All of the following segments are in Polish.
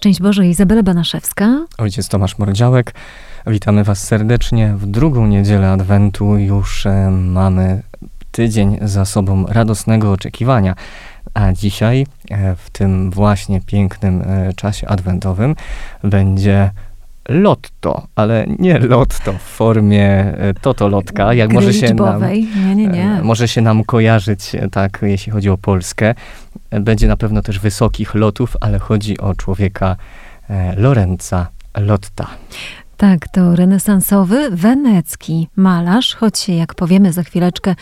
Szczęść Boże, Izabela Banaszewska. Ojciec Tomasz Mordziałek. Witamy Was serdecznie w drugą niedzielę Adwentu. Już e, mamy tydzień za sobą radosnego oczekiwania. A dzisiaj, e, w tym właśnie pięknym e, czasie adwentowym, będzie lotto, ale nie lotto w formie e, totolotka, jak może się, nam, nie, nie, nie. E, może się nam kojarzyć, e, tak, jeśli chodzi o Polskę. Będzie na pewno też wysokich lotów, ale chodzi o człowieka Lorenza Lotta. Tak, to renesansowy, wenecki malarz, choć jak powiemy za chwileczkę,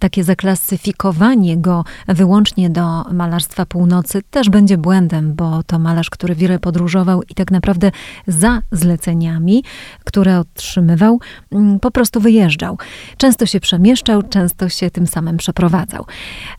takie zaklasyfikowanie go wyłącznie do malarstwa północy też będzie błędem, bo to malarz, który wiele podróżował i tak naprawdę za zleceniami, które otrzymywał, mm, po prostu wyjeżdżał. Często się przemieszczał, często się tym samym przeprowadzał.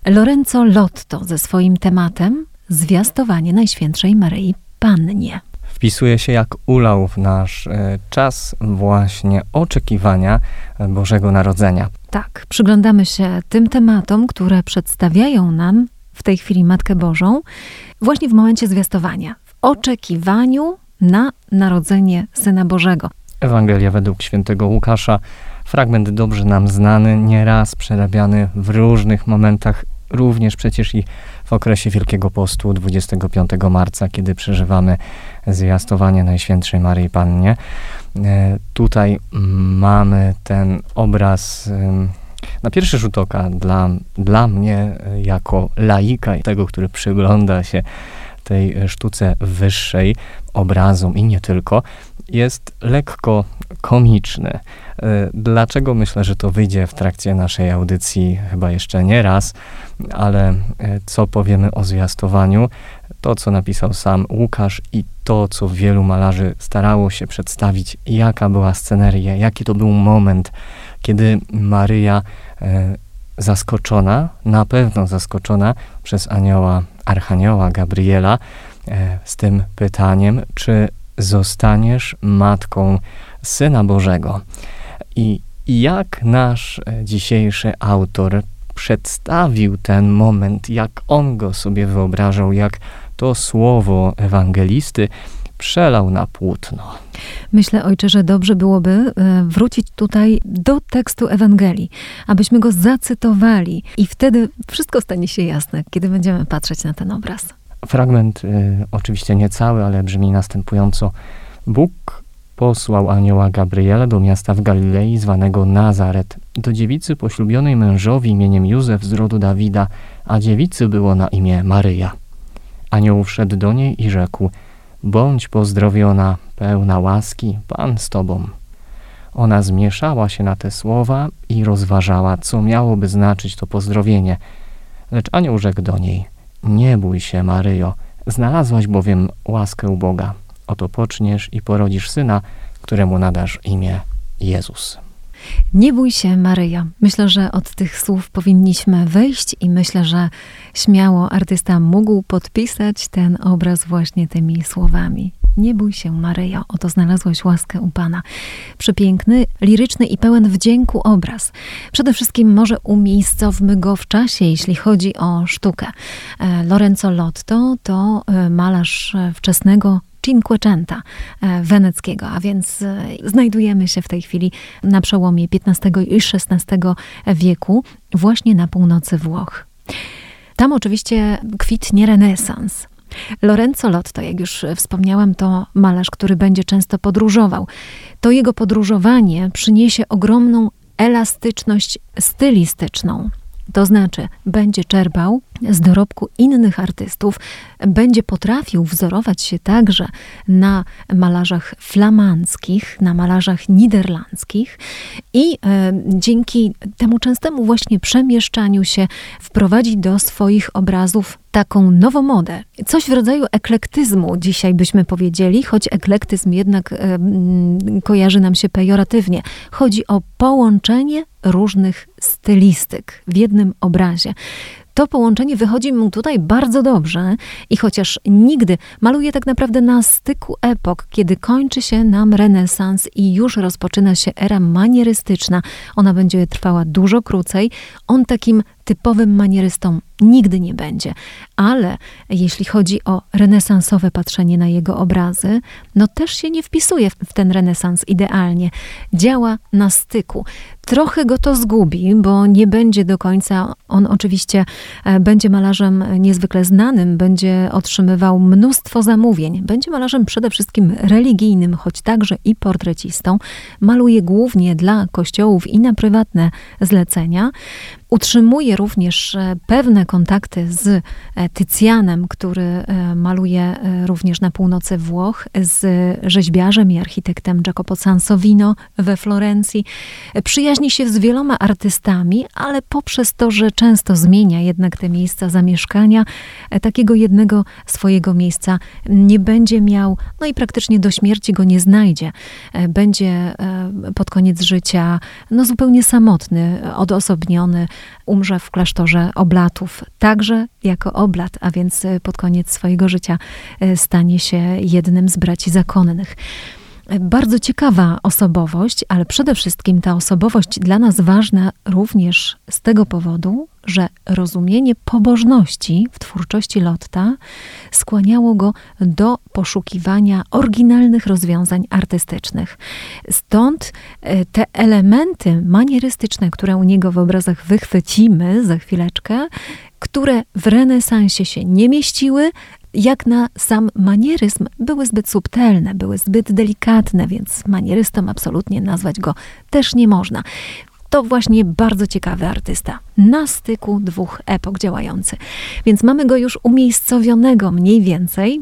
Lorenzo Lotto ze swoim tematem Zwiastowanie Najświętszej Maryi Pannie wpisuje się jak ulał w nasz e, czas właśnie oczekiwania e, Bożego Narodzenia. Tak, przyglądamy się tym tematom, które przedstawiają nam w tej chwili Matkę Bożą, właśnie w momencie zwiastowania, w oczekiwaniu na narodzenie Syna Bożego. Ewangelia według świętego Łukasza, fragment dobrze nam znany, nieraz przerabiany w różnych momentach, również przecież i okresie Wielkiego Postu 25 marca, kiedy przeżywamy zwiastowanie Najświętszej Maryi Pannie. E, tutaj mamy ten obraz na pierwszy rzut oka dla, dla mnie e, jako laika, tego, który przygląda się tej sztuce wyższej, obrazom i nie tylko, jest lekko komiczny. E, dlaczego myślę, że to wyjdzie w trakcie naszej audycji chyba jeszcze nie raz, ale co powiemy o zwiastowaniu? to, co napisał sam Łukasz i to, co wielu malarzy starało się przedstawić, jaka była sceneria, jaki to był moment, kiedy Maryja e, zaskoczona, na pewno zaskoczona przez anioła, archanioła Gabriela e, z tym pytaniem, czy zostaniesz matką Syna Bożego. I jak nasz e, dzisiejszy autor przedstawił ten moment, jak on go sobie wyobrażał, jak to słowo ewangelisty przelał na płótno. Myślę, ojcze, że dobrze byłoby e, wrócić tutaj do tekstu Ewangelii, abyśmy go zacytowali i wtedy wszystko stanie się jasne, kiedy będziemy patrzeć na ten obraz. Fragment, y, oczywiście nie cały, ale brzmi następująco. Bóg posłał anioła Gabriela do miasta w Galilei zwanego Nazaret, do dziewicy poślubionej mężowi imieniem Józef z rodu Dawida, a dziewicy było na imię Maryja. Anioł wszedł do niej i rzekł, bądź pozdrowiona, pełna łaski, Pan z tobą. Ona zmieszała się na te słowa i rozważała, co miałoby znaczyć to pozdrowienie. Lecz anioł rzekł do niej, nie bój się, Maryjo, znalazłaś bowiem łaskę u Boga. Oto poczniesz i porodzisz syna, któremu nadasz imię Jezus. Nie bój się, Maryja. Myślę, że od tych słów powinniśmy wyjść i myślę, że śmiało artysta mógł podpisać ten obraz właśnie tymi słowami. Nie bój się, Maryjo, oto znalazłaś łaskę u Pana. Przepiękny, liryczny i pełen wdzięku obraz. Przede wszystkim może umiejscowmy go w czasie, jeśli chodzi o sztukę. E, Lorenzo Lotto to e, malarz wczesnego Cinquecenta e, weneckiego, a więc e, znajdujemy się w tej chwili na przełomie XV i XVI wieku, właśnie na północy Włoch. Tam oczywiście kwitnie renesans. Lorenzo Lotto, jak już wspomniałam, to malarz, który będzie często podróżował. To jego podróżowanie przyniesie ogromną elastyczność stylistyczną. To znaczy, będzie czerpał z dorobku innych artystów, będzie potrafił wzorować się także na malarzach flamandzkich, na malarzach niderlandzkich i e, dzięki temu częstemu właśnie przemieszczaniu się wprowadzić do swoich obrazów taką nowomodę. Coś w rodzaju eklektyzmu dzisiaj byśmy powiedzieli, choć eklektyzm jednak e, kojarzy nam się pejoratywnie. Chodzi o połączenie różnych stylistyk w jednym obrazie. To połączenie wychodzi mu tutaj bardzo dobrze i chociaż nigdy maluje tak naprawdę na styku epok, kiedy kończy się nam renesans i już rozpoczyna się era manierystyczna, ona będzie trwała dużo krócej, on takim typowym manierystą nigdy nie będzie. Ale jeśli chodzi o renesansowe patrzenie na jego obrazy, no też się nie wpisuje w ten renesans idealnie. Działa na styku. Trochę go to zgubi, bo nie będzie do końca, on oczywiście e, będzie malarzem niezwykle znanym, będzie otrzymywał mnóstwo zamówień, będzie malarzem przede wszystkim religijnym, choć także i portrecistą. Maluje głównie dla kościołów i na prywatne zlecenia. Utrzymuje również e, pewne kontakty z e, Tycjanem, który e, maluje również na północy Włoch, z rzeźbiarzem i architektem Jacopo Sansovino we Florencji. Przyjaźni się z wieloma artystami, ale poprzez to, że często zmienia jednak te miejsca zamieszkania, takiego jednego swojego miejsca nie będzie miał, no i praktycznie do śmierci go nie znajdzie. Będzie pod koniec życia no zupełnie samotny, odosobniony, umrze w klasztorze oblatów, także jako oblat, a więc e, pod koniec swojego życia e, stanie się jednym z braci zakonnych. Bardzo ciekawa osobowość, ale przede wszystkim ta osobowość dla nas ważna również z tego powodu, że rozumienie pobożności w twórczości Lotta skłaniało go do poszukiwania oryginalnych rozwiązań artystycznych. Stąd e, te elementy manierystyczne, które u niego w obrazach wychwycimy za chwileczkę, które w renesansie się nie mieściły, jak na sam manieryzm, były zbyt subtelne, były zbyt delikatne, więc manierystą absolutnie nazwać go też nie można to właśnie bardzo ciekawy artysta. Na styku dwóch epok działający. Więc mamy go już umiejscowionego mniej więcej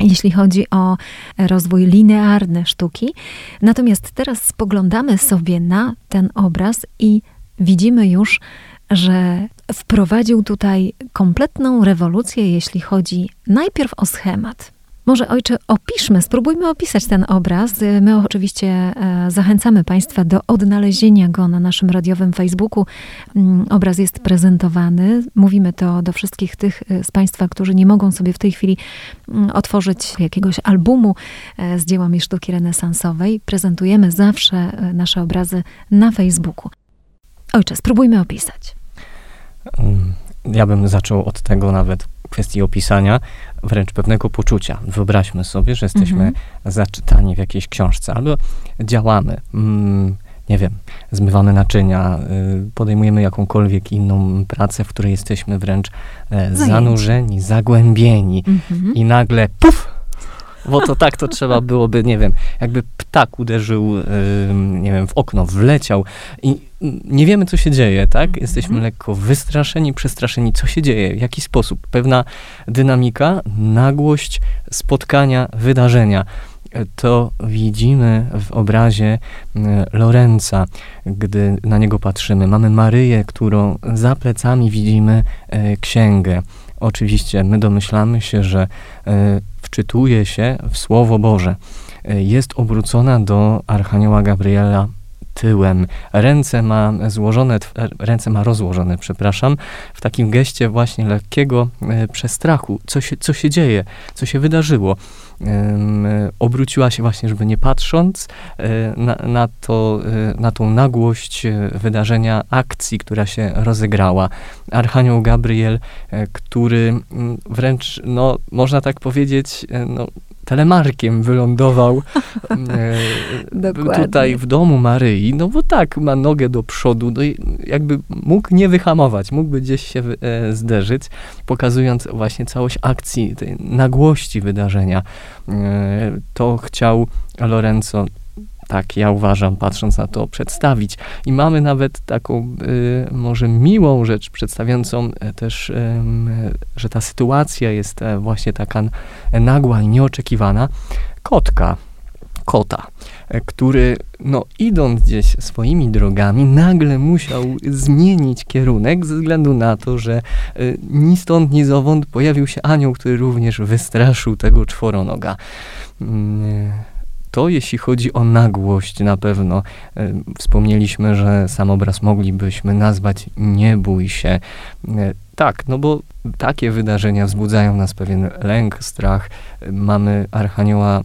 jeśli chodzi o rozwój linearny sztuki. Natomiast teraz spoglądamy sobie na ten obraz i widzimy już, że wprowadził tutaj kompletną rewolucję, jeśli chodzi najpierw o schemat. Może ojcze, opiszmy, spróbujmy opisać ten obraz. My oczywiście e, zachęcamy Państwa do odnalezienia go na naszym radiowym Facebooku. Mm, obraz jest prezentowany. Mówimy to do wszystkich tych e, z Państwa, którzy nie mogą sobie w tej chwili mm, otworzyć jakiegoś albumu e, z dziełami sztuki renesansowej. Prezentujemy zawsze nasze obrazy na Facebooku. Ojcze, spróbujmy opisać. Mm, ja bym zaczął od tego nawet kwestii opisania wręcz pewnego poczucia. Wyobraźmy sobie, że jesteśmy mhm. zaczytani w jakiejś książce albo działamy. Mm, nie wiem, zmywamy naczynia, y, podejmujemy jakąkolwiek inną pracę, w której jesteśmy wręcz e, zanurzeni, zagłębieni mhm. i nagle puf, bo to tak to trzeba byłoby, nie wiem, jakby ptak uderzył, nie wiem, w okno, wleciał i nie wiemy, co się dzieje, tak? Mhm. Jesteśmy lekko wystraszeni, przestraszeni, co się dzieje, w jaki sposób. Pewna dynamika, nagłość spotkania, wydarzenia. To widzimy w obrazie Lorenza, gdy na niego patrzymy. Mamy Maryję, którą za plecami widzimy e, księgę. Oczywiście my domyślamy się, że e, wczytuje się w Słowo Boże. E, jest obrócona do Archanioła Gabriela tyłem. Ręce ma złożone, e, ręce ma rozłożone, przepraszam, w takim geście właśnie lekkiego przestrachu. Co się, co się dzieje? Co się wydarzyło? obróciła się właśnie, żeby nie patrząc na, na, to, na tą nagłość wydarzenia, akcji, która się rozegrała. Archanioł Gabriel, który wręcz, no, można tak powiedzieć, no, telemarkiem wylądował e, tutaj w domu Maryi, no bo tak, ma nogę do przodu, no jakby mógł nie wyhamować, mógłby gdzieś się e, zderzyć, pokazując właśnie całość akcji, tej nagłości wydarzenia. E, to chciał Lorenzo tak ja uważam, patrząc na to, przedstawić. I mamy nawet taką y, może miłą rzecz, przedstawiającą e, też, y, że ta sytuacja jest e, właśnie taka nagła i nieoczekiwana. Kotka, kota, e, który, no, idąc gdzieś swoimi drogami, nagle musiał zmienić kierunek ze względu na to, że y, ni stąd, ni zowąd pojawił się anioł, który również wystraszył tego czworonoga. Mm, to jeśli chodzi o nagłość na pewno. E, wspomnieliśmy, że sam obraz moglibyśmy nazwać nie bój się. E, tak, no bo takie wydarzenia wzbudzają nas pewien lęk, strach. Mamy Archanioła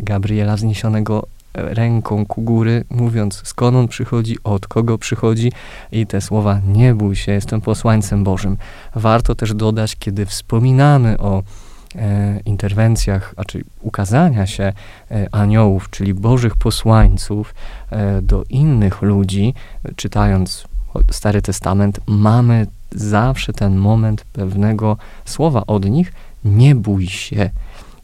Gabriela zniesionego ręką ku góry, mówiąc skąd on przychodzi, od kogo przychodzi i te słowa nie bój się, jestem posłańcem Bożym. Warto też dodać, kiedy wspominamy o e, interwencjach, a czyli ukazania się e, aniołów, czyli Bożych posłańców e, do innych ludzi, czytając Stary Testament, mamy zawsze ten moment pewnego słowa od nich, nie bój się.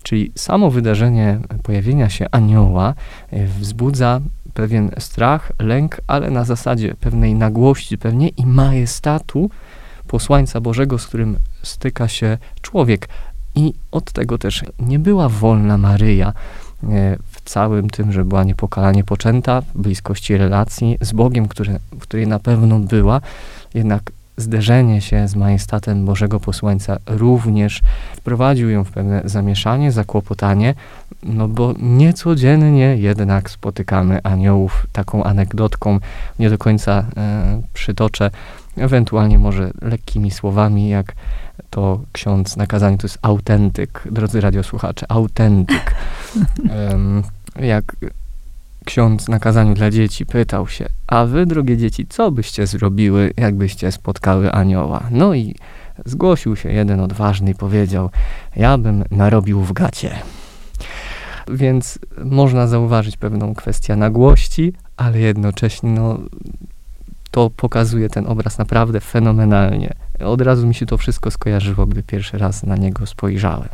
Czyli samo wydarzenie pojawienia się anioła e, wzbudza pewien strach, lęk, ale na zasadzie pewnej nagłości pewnie i majestatu posłańca Bożego, z którym styka się człowiek. I od tego też nie była wolna Maryja e, w całym tym, że była niepokalanie poczęta, w bliskości relacji z Bogiem, które, w której na pewno była, jednak zderzenie się z majestatem Bożego Posłańca również wprowadził ją w pewne zamieszanie, zakłopotanie, no bo niecodziennie jednak spotykamy aniołów. Taką anegdotką nie do końca e, przytoczę, ewentualnie może lekkimi słowami, jak to ksiądz na kazaniu, to jest autentyk, drodzy radiosłuchacze, autentyk. jak ksiądz na kazaniu dla dzieci pytał się, a wy, drogie dzieci, co byście zrobiły, jakbyście spotkały anioła? No i zgłosił się jeden odważny i powiedział, ja bym narobił w gacie. Więc można zauważyć pewną kwestię nagłości, ale jednocześnie no, to pokazuje ten obraz naprawdę fenomenalnie. Od razu mi się to wszystko skojarzyło, gdy pierwszy raz na niego spojrzałem.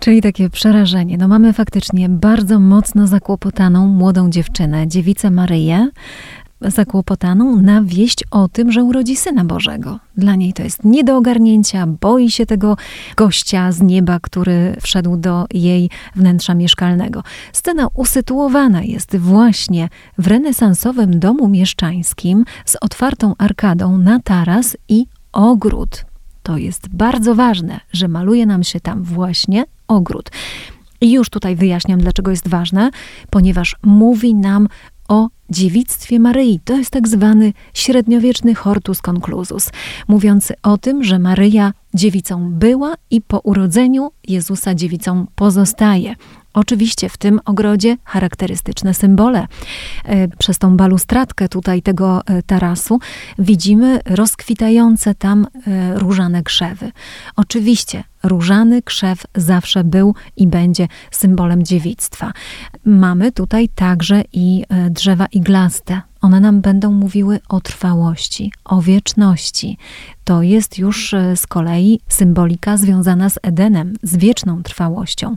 Czyli takie przerażenie. No mamy faktycznie bardzo mocno zakłopotaną młodą dziewczynę, dziewicę Maryję, zakłopotaną na wieść o tym, że urodzi Syna Bożego. Dla niej to jest nie do ogarnięcia, boi się tego gościa z nieba, który wszedł do jej wnętrza mieszkalnego. Scena usytuowana jest właśnie w renesansowym domu mieszczańskim z otwartą arkadą na taras i ogród. To jest bardzo ważne, że maluje nam się tam właśnie ogród. I już tutaj wyjaśniam, dlaczego jest ważne, ponieważ mówi nam o dziewictwie Maryi. To jest tak zwany średniowieczny hortus conclusus, mówiący o tym, że Maryja dziewicą była i po urodzeniu Jezusa dziewicą pozostaje. Oczywiście w tym ogrodzie charakterystyczne symbole. E, przez tą balustradkę tutaj tego e, tarasu widzimy rozkwitające tam e, różane krzewy. Oczywiście różany krzew zawsze był i będzie symbolem dziewictwa. Mamy tutaj także i drzewa iglaste. One nam będą mówiły o trwałości, o wieczności. To jest już e, z kolei symbolika związana z Edenem, z wieczną trwałością.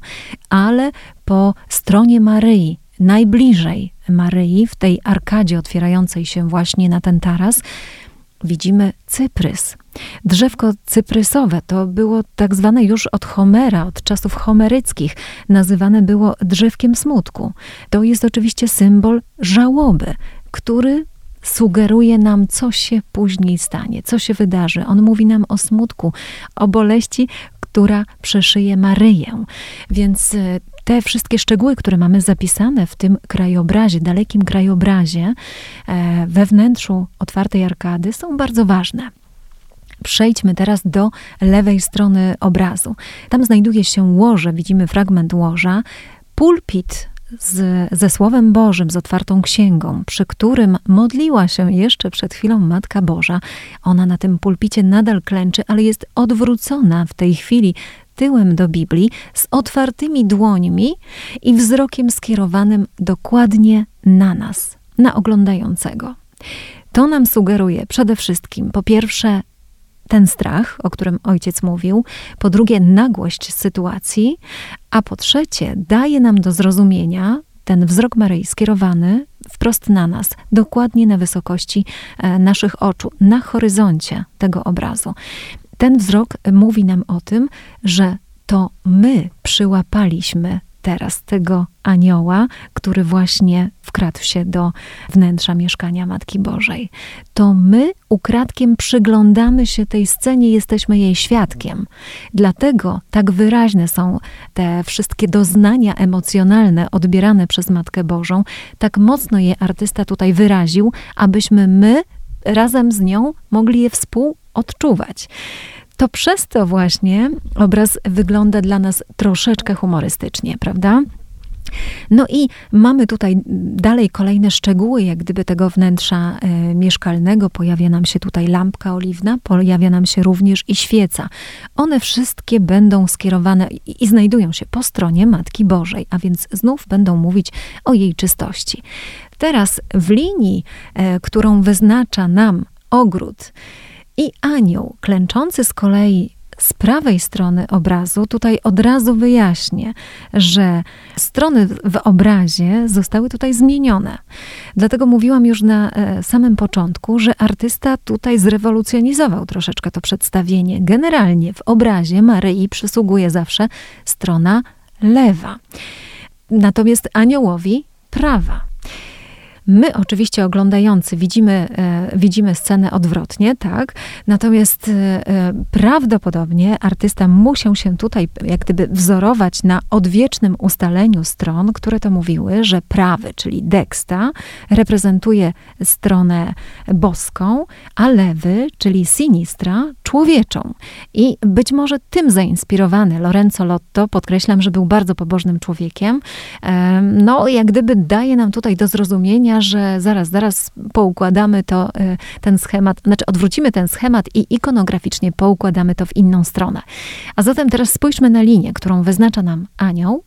Ale po stronie Maryi, najbliżej Maryi, w tej arkadzie otwierającej się właśnie na ten taras, widzimy cyprys. Drzewko cyprysowe to było tak zwane już od Homera, od czasów homeryckich, nazywane było drzewkiem smutku. To jest oczywiście symbol żałoby, który sugeruje nam, co się później stanie, co się wydarzy. On mówi nam o smutku, o boleści, która przeszyje Maryję. Więc e, te wszystkie szczegóły, które mamy zapisane w tym krajobrazie, dalekim krajobrazie, e, we wnętrzu otwartej arkady, są bardzo ważne. Przejdźmy teraz do lewej strony obrazu. Tam znajduje się łoże, widzimy fragment łoża. Pulpit z, ze Słowem Bożym, z otwartą księgą, przy którym modliła się jeszcze przed chwilą Matka Boża. Ona na tym pulpicie nadal klęczy, ale jest odwrócona w tej chwili tyłem do Biblii, z otwartymi dłońmi i wzrokiem skierowanym dokładnie na nas, na oglądającego. To nam sugeruje przede wszystkim, po pierwsze, ten strach, o którym ojciec mówił, po drugie, nagłość sytuacji, a po trzecie, daje nam do zrozumienia ten wzrok Maryi skierowany wprost na nas, dokładnie na wysokości e, naszych oczu, na horyzoncie tego obrazu. Ten wzrok mówi nam o tym, że to my przyłapaliśmy teraz tego anioła, który właśnie wkradł się do wnętrza mieszkania Matki Bożej. To my ukradkiem przyglądamy się tej scenie, jesteśmy jej świadkiem. Dlatego tak wyraźne są te wszystkie doznania emocjonalne odbierane przez Matkę Bożą, tak mocno je artysta tutaj wyraził, abyśmy my razem z nią mogli je współodczuwać to przez to właśnie obraz wygląda dla nas troszeczkę humorystycznie, prawda? No i mamy tutaj dalej kolejne szczegóły, jak gdyby tego wnętrza e, mieszkalnego. Pojawia nam się tutaj lampka oliwna, pojawia nam się również i świeca. One wszystkie będą skierowane i, i znajdują się po stronie Matki Bożej, a więc znów będą mówić o jej czystości. Teraz w linii, e, którą wyznacza nam ogród i anioł, klęczący z kolei z prawej strony obrazu, tutaj od razu wyjaśnię, że strony w obrazie zostały tutaj zmienione. Dlatego mówiłam już na e, samym początku, że artysta tutaj zrewolucjonizował troszeczkę to przedstawienie. Generalnie w obrazie Maryi przysługuje zawsze strona lewa. Natomiast aniołowi prawa. My oczywiście oglądający widzimy, e, widzimy scenę odwrotnie, tak? Natomiast e, e, prawdopodobnie artysta musiał się tutaj jak gdyby wzorować na odwiecznym ustaleniu stron, które to mówiły, że prawy, czyli deksta, reprezentuje stronę boską, a lewy, czyli sinistra, człowieczą. I być może tym zainspirowany Lorenzo Lotto, podkreślam, że był bardzo pobożnym człowiekiem, no jak gdyby daje nam tutaj do zrozumienia, że zaraz, zaraz poukładamy to, y, ten schemat, znaczy odwrócimy ten schemat i ikonograficznie poukładamy to w inną stronę. A zatem teraz spójrzmy na linię, którą wyznacza nam anioł.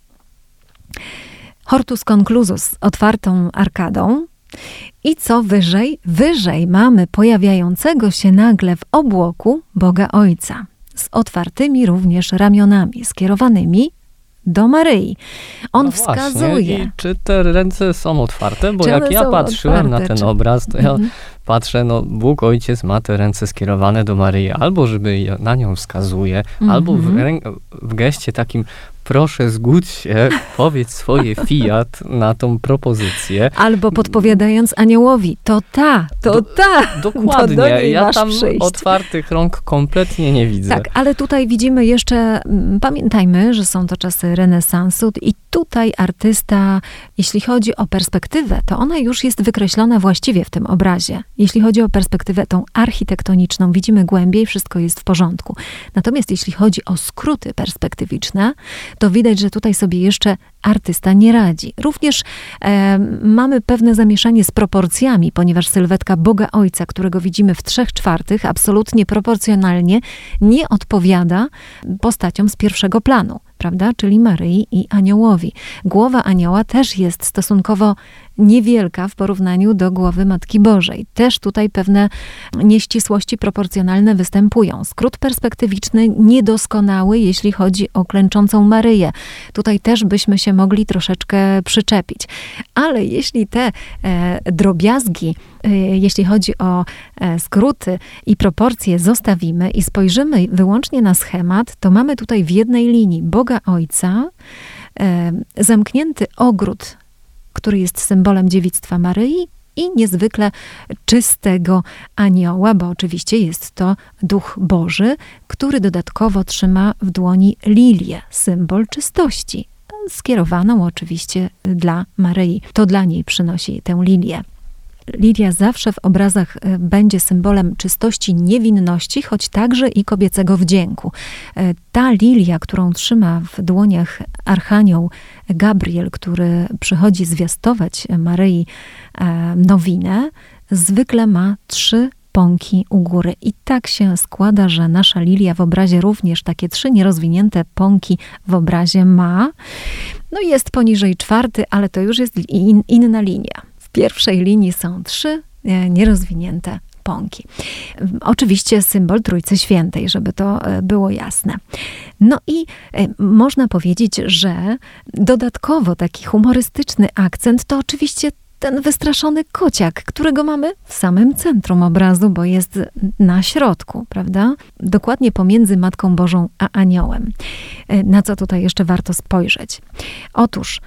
Hortus conclusus otwartą arkadą. I co wyżej? Wyżej mamy pojawiającego się nagle w obłoku Boga Ojca z otwartymi również ramionami, skierowanymi do Maryi. On no wskazuje. I czy te ręce są otwarte? Bo jak ja patrzyłem otwarte, na ten czy... obraz, to ja mhm. patrzę, no Bóg Ojciec ma te ręce skierowane do Maryi, albo żeby na nią wskazuje, albo w, w geście takim proszę zgódź się, powiedz swoje fiat na tą propozycję. Albo podpowiadając aniołowi, to ta, to do, ta. Dokładnie, to ja tam przyjść. otwartych rąk kompletnie nie widzę. Tak, ale tutaj widzimy jeszcze, mm, pamiętajmy, że są to czasy renesansu i tutaj artysta, jeśli chodzi o perspektywę, to ona już jest wykreślona właściwie w tym obrazie. Jeśli chodzi o perspektywę tą architektoniczną, widzimy głębiej, wszystko jest w porządku. Natomiast jeśli chodzi o skróty perspektywiczne, to widać, że tutaj sobie jeszcze artysta nie radzi. Również e, mamy pewne zamieszanie z proporcjami, ponieważ sylwetka Boga Ojca, którego widzimy w trzech czwartych, absolutnie proporcjonalnie nie odpowiada postaciom z pierwszego planu prawda? Czyli Maryi i aniołowi. Głowa anioła też jest stosunkowo niewielka w porównaniu do głowy Matki Bożej. Też tutaj pewne nieścisłości proporcjonalne występują. Skrót perspektywiczny niedoskonały, jeśli chodzi o klęczącą Maryję. Tutaj też byśmy się mogli troszeczkę przyczepić. Ale jeśli te e, drobiazgi, e, jeśli chodzi o e, skróty i proporcje zostawimy i spojrzymy wyłącznie na schemat, to mamy tutaj w jednej linii Boga Ojca, e, zamknięty ogród który jest symbolem dziewictwa Maryi i niezwykle czystego anioła, bo oczywiście jest to duch Boży, który dodatkowo trzyma w dłoni lilię, symbol czystości, skierowaną oczywiście dla Maryi. To dla niej przynosi tę lilię. Lilia zawsze w obrazach e, będzie symbolem czystości, niewinności, choć także i kobiecego wdzięku. E, ta lilia, którą trzyma w dłoniach archanioł Gabriel, który przychodzi zwiastować Maryi e, nowinę, zwykle ma trzy pąki u góry. I tak się składa, że nasza lilia w obrazie również takie trzy nierozwinięte pąki w obrazie ma. No jest poniżej czwarty, ale to już jest in, inna linia pierwszej linii są trzy e, nierozwinięte pąki. Oczywiście symbol Trójcy Świętej, żeby to e, było jasne. No i e, można powiedzieć, że dodatkowo taki humorystyczny akcent to oczywiście ten wystraszony kociak, którego mamy w samym centrum obrazu, bo jest na środku, prawda? Dokładnie pomiędzy Matką Bożą a Aniołem. Na co tutaj jeszcze warto spojrzeć? Otóż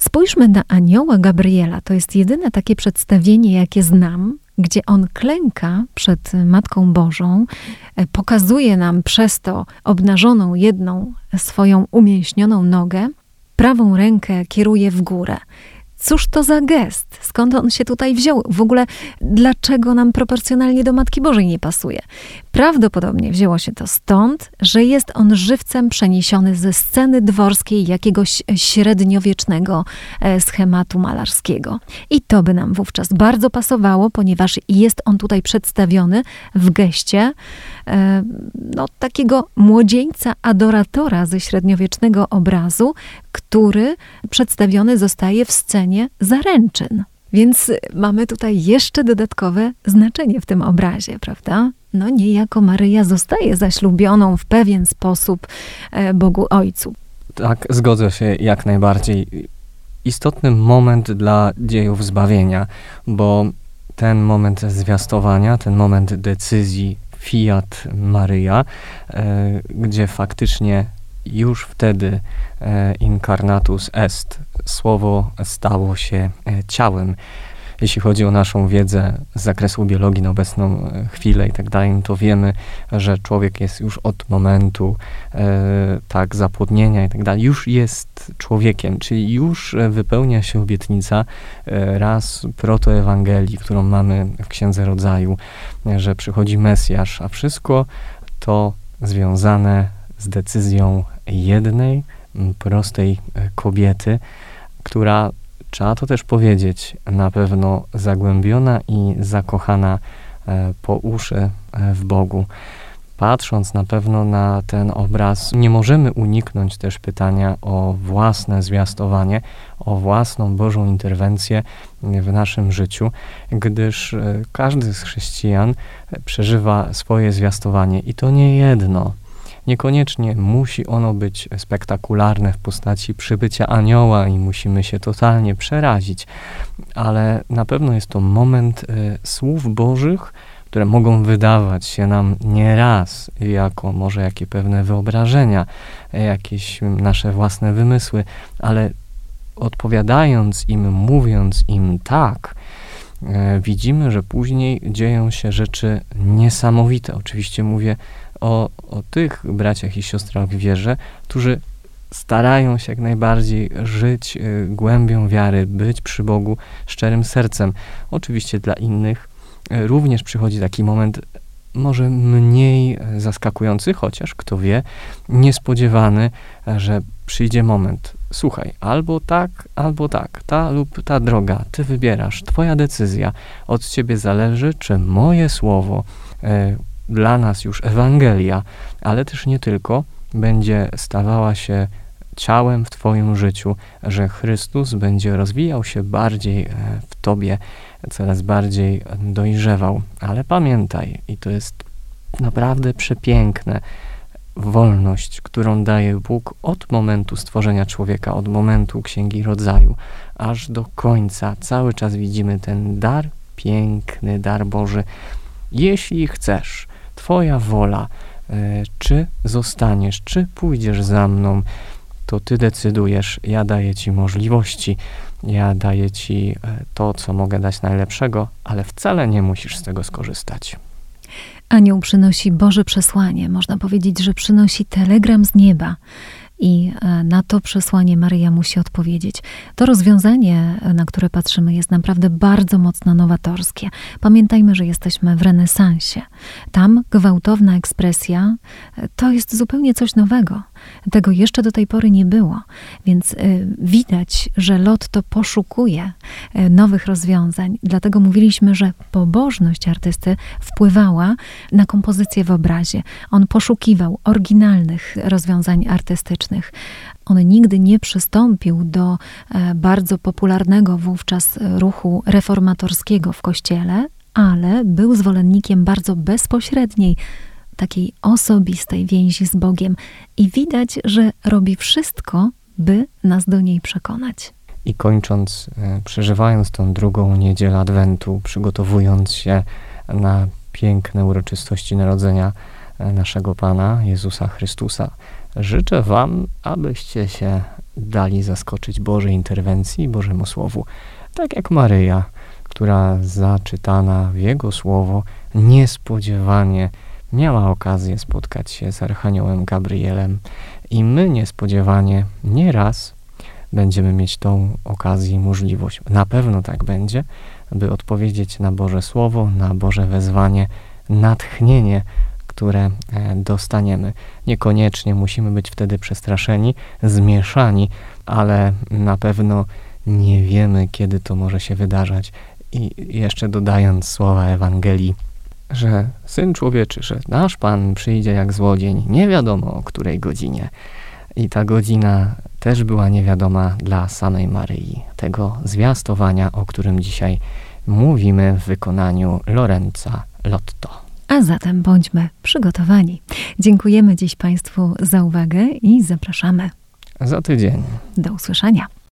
Spójrzmy na anioła Gabriela. To jest jedyne takie przedstawienie, jakie znam, gdzie on klęka przed Matką Bożą, e, pokazuje nam przez to obnażoną jedną swoją umięśnioną nogę, prawą rękę kieruje w górę. Cóż to za gest? Skąd on się tutaj wziął? W ogóle dlaczego nam proporcjonalnie do Matki Bożej nie pasuje? Prawdopodobnie wzięło się to stąd, że jest on żywcem przeniesiony ze sceny dworskiej jakiegoś średniowiecznego e, schematu malarskiego. I to by nam wówczas bardzo pasowało, ponieważ jest on tutaj przedstawiony w geście e, no, takiego młodzieńca adoratora ze średniowiecznego obrazu, który przedstawiony zostaje w scenie zaręczyn. Więc mamy tutaj jeszcze dodatkowe znaczenie w tym obrazie, prawda? No niejako Maryja zostaje zaślubioną w pewien sposób e, Bogu Ojcu. Tak, zgodzę się jak najbardziej. Istotny moment dla dziejów zbawienia, bo ten moment zwiastowania, ten moment decyzji Fiat Maryja, e, gdzie faktycznie już wtedy e, incarnatus est, słowo stało się e, ciałem. Jeśli chodzi o naszą wiedzę z zakresu biologii na obecną e, chwilę i tak dalej, no to wiemy, że człowiek jest już od momentu tak zapłodnienia i tak dalej, już jest człowiekiem, czyli już wypełnia się obietnica raz protoewangelii, którą mamy w Księdze Rodzaju, że przychodzi Mesjasz, a wszystko to związane z decyzją jednej, prostej e, kobiety, która, trzeba to też powiedzieć, na pewno zagłębiona i zakochana e, po uszy e, w Bogu. Patrząc na pewno na ten obraz, nie możemy uniknąć też pytania o własne zwiastowanie, o własną Bożą interwencję w naszym życiu, gdyż każdy z chrześcijan przeżywa swoje zwiastowanie i to nie jedno. Niekoniecznie musi ono być spektakularne w postaci przybycia anioła i musimy się totalnie przerazić, ale na pewno jest to moment y, słów Bożych, które mogą wydawać się nam nieraz jako może jakie pewne wyobrażenia, jakieś nasze własne wymysły, ale odpowiadając im, mówiąc im tak, e, widzimy, że później dzieją się rzeczy niesamowite. Oczywiście mówię o, o tych braciach i siostrach w wierze, którzy starają się jak najbardziej żyć y, głębią wiary, być przy Bogu szczerym sercem. Oczywiście dla innych y, również przychodzi taki moment, może mniej zaskakujący, chociaż kto wie, niespodziewany, że przyjdzie moment. Słuchaj, albo tak, albo tak, ta lub ta droga, ty wybierasz, twoja decyzja. Od ciebie zależy, czy moje słowo, y, dla nas już Ewangelia, ale też nie tylko, będzie stawała się ciałem w Twoim życiu, że Chrystus będzie rozwijał się bardziej e, w Tobie, coraz bardziej dojrzewał. Ale pamiętaj, i to jest naprawdę przepiękne, wolność, którą daje Bóg od momentu stworzenia człowieka, od momentu Księgi Rodzaju, aż do końca. Cały czas widzimy ten dar, piękny dar Boży. Jeśli chcesz, Twoja wola, e, czy zostaniesz, czy pójdziesz za mną, to Ty decydujesz. Ja daję Ci możliwości, ja daję Ci e, to, co mogę dać najlepszego, ale wcale nie musisz z tego skorzystać. Anioł przynosi Boże przesłanie. Można powiedzieć, że przynosi telegram z nieba i e, na to przesłanie Maryja musi odpowiedzieć. To rozwiązanie, e, na które patrzymy, jest naprawdę bardzo mocno nowatorskie. Pamiętajmy, że jesteśmy w renesansie. Tam gwałtowna ekspresja e, to jest zupełnie coś nowego. Tego jeszcze do tej pory nie było, więc widać, że lot to poszukuje nowych rozwiązań. Dlatego mówiliśmy, że pobożność artysty wpływała na kompozycję w obrazie. On poszukiwał oryginalnych rozwiązań artystycznych on nigdy nie przystąpił do e, bardzo popularnego wówczas ruchu reformatorskiego w kościele, ale był zwolennikiem bardzo bezpośredniej, takiej osobistej więzi z Bogiem i widać, że robi wszystko, by nas do niej przekonać. I kończąc, e, przeżywając tą drugą niedzielę Adwentu, przygotowując się na piękne uroczystości narodzenia e, naszego Pana Jezusa Chrystusa, Życzę Wam, abyście się dali zaskoczyć Bożej interwencji, Bożemu Słowu, tak jak Maryja, która zaczytana w Jego Słowo niespodziewanie miała okazję spotkać się z Archaniołem Gabrielem i my niespodziewanie nieraz będziemy mieć tą okazję i możliwość. Na pewno tak będzie, by odpowiedzieć na Boże Słowo, na Boże wezwanie, natchnienie, które e, dostaniemy. Niekoniecznie musimy być wtedy przestraszeni, zmieszani, ale na pewno nie wiemy, kiedy to może się wydarzać. I jeszcze dodając słowa Ewangelii, że Syn Człowieczy, że nasz Pan przyjdzie jak złodzień, nie wiadomo o której godzinie. I ta godzina też była niewiadoma dla samej Maryi, tego zwiastowania, o którym dzisiaj mówimy w wykonaniu Lorenza Lotto. A zatem bądźmy przygotowani. Dziękujemy dziś Państwu za uwagę i zapraszamy. Za tydzień. Do usłyszenia.